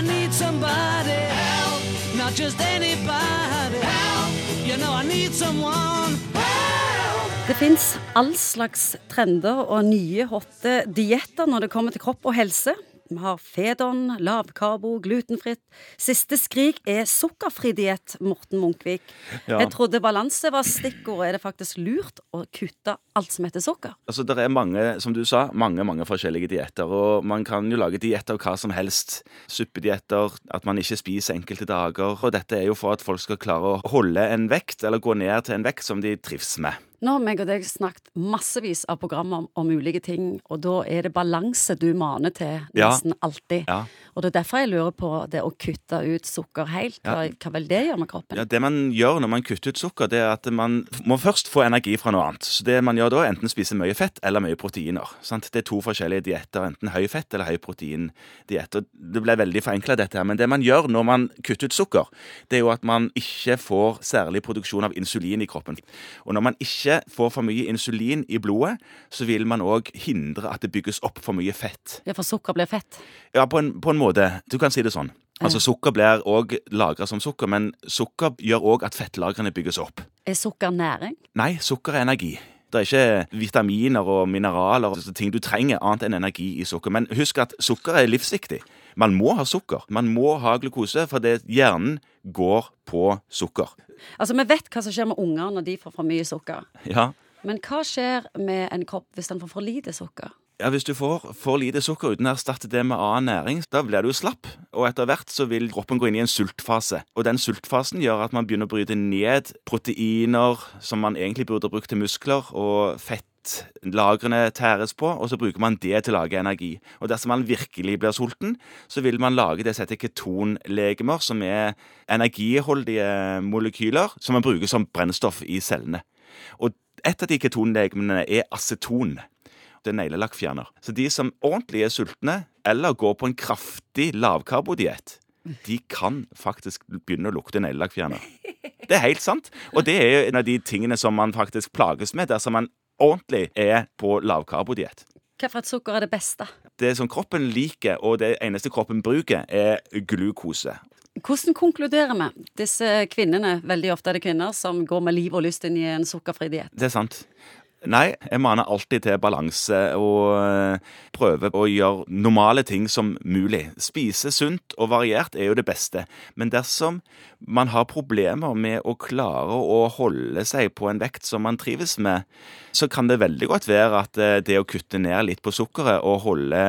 Need somebody help, not just anybody help. You know I need someone help. Det fins all slags trender og nye hotte dietter når det kommer til kropp og helse. Vi har Fedon, lavkarbo, glutenfritt. Siste skrik er sukkerfri diett, Morten Munkvik. Ja. Jeg trodde balanse var stikkord. Er det faktisk lurt å kutte alt som heter sukker? Altså, Det er mange som du sa, mange mange forskjellige dietter. Og man kan jo lage diett av hva som helst. Suppedietter, at man ikke spiser enkelte dager. Og dette er jo for at folk skal klare å holde en vekt, eller gå ned til en vekt som de trives med. Nå har meg og deg snakket massevis av programmer om, om ulike ting, og da er det balanse du maner til Ja. nesten alltid. Ja. Og det er derfor jeg lurer på det å kutte ut sukker helt. Hva, hva vil det gjøre med kroppen? Ja, Det man gjør når man kutter ut sukker, det er at man må først få energi fra noe annet. Så det man gjør da, er enten spise mye fett eller mye proteiner. Sant? Det er to forskjellige dietter, enten høy fett eller høy protein-diett. Det ble veldig forenkla dette her, men det man gjør når man kutter ut sukker, det er jo at man ikke får særlig produksjon av insulin i kroppen. Og når man ikke får for mye insulin i blodet, så vil man òg hindre at det bygges opp for mye fett. Ja, for sukker blir fett. Ja, på en, på en måte. Du kan si det sånn. Altså Sukker blir òg lagra som sukker, men sukker gjør òg at fettlagrene bygges opp. Er sukker næring? Nei, sukker er energi. Det er ikke vitaminer og mineraler og ting du trenger annet enn energi i sukker. Men husk at sukker er livsviktig. Man må ha sukker. Man må ha glukose, for det, hjernen går på sukker. Altså, Vi vet hva som skjer med unger når de får for mye sukker. Ja, Men hva skjer med en kropp hvis den får for lite sukker? Ja, Hvis du får for lite sukker uten å erstatte det med annen næring, da blir du slapp. Og etter hvert så vil kroppen gå inn i en sultfase. Og den sultfasen gjør at man begynner å bryte ned proteiner som man egentlig burde brukt til muskler, og fettlagrene tæres på, og så bruker man det til å lage energi. Og dersom man virkelig blir sulten, så vil man lage det som heter ketonlegemer, som er energiholdige molekyler som man bruker som brennstoff i cellene. Og et av de ketonlegemene er aceton. Er neglelakkfjerner. Så de som ordentlig er sultne, eller går på en kraftig lavkarbodiett, de kan faktisk begynne å lukte neglelakkfjerner. Det er helt sant. Og det er en av de tingene som man faktisk plages med dersom man ordentlig er på lavkarbodiett. Hvilket sukker er det beste? Det som kroppen liker, og det eneste kroppen bruker, er glukose. Hvordan konkluderer vi? Disse kvinnene, veldig ofte er det kvinner, som går med liv og lyst inn i en sukkerfri diett. Det er sant. Nei, jeg maner alltid til balanse og prøver prøve å gjøre normale ting som mulig. Spise sunt og variert er jo det beste, men dersom man har problemer med å klare å holde seg på en vekt som man trives med, så kan det veldig godt være at eh, det å kutte ned litt på sukkeret og holde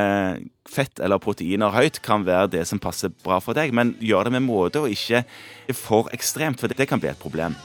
fett eller proteiner høyt kan være det som passer bra for deg, men gjør det med måte og ikke for ekstremt, for det kan bli et problem.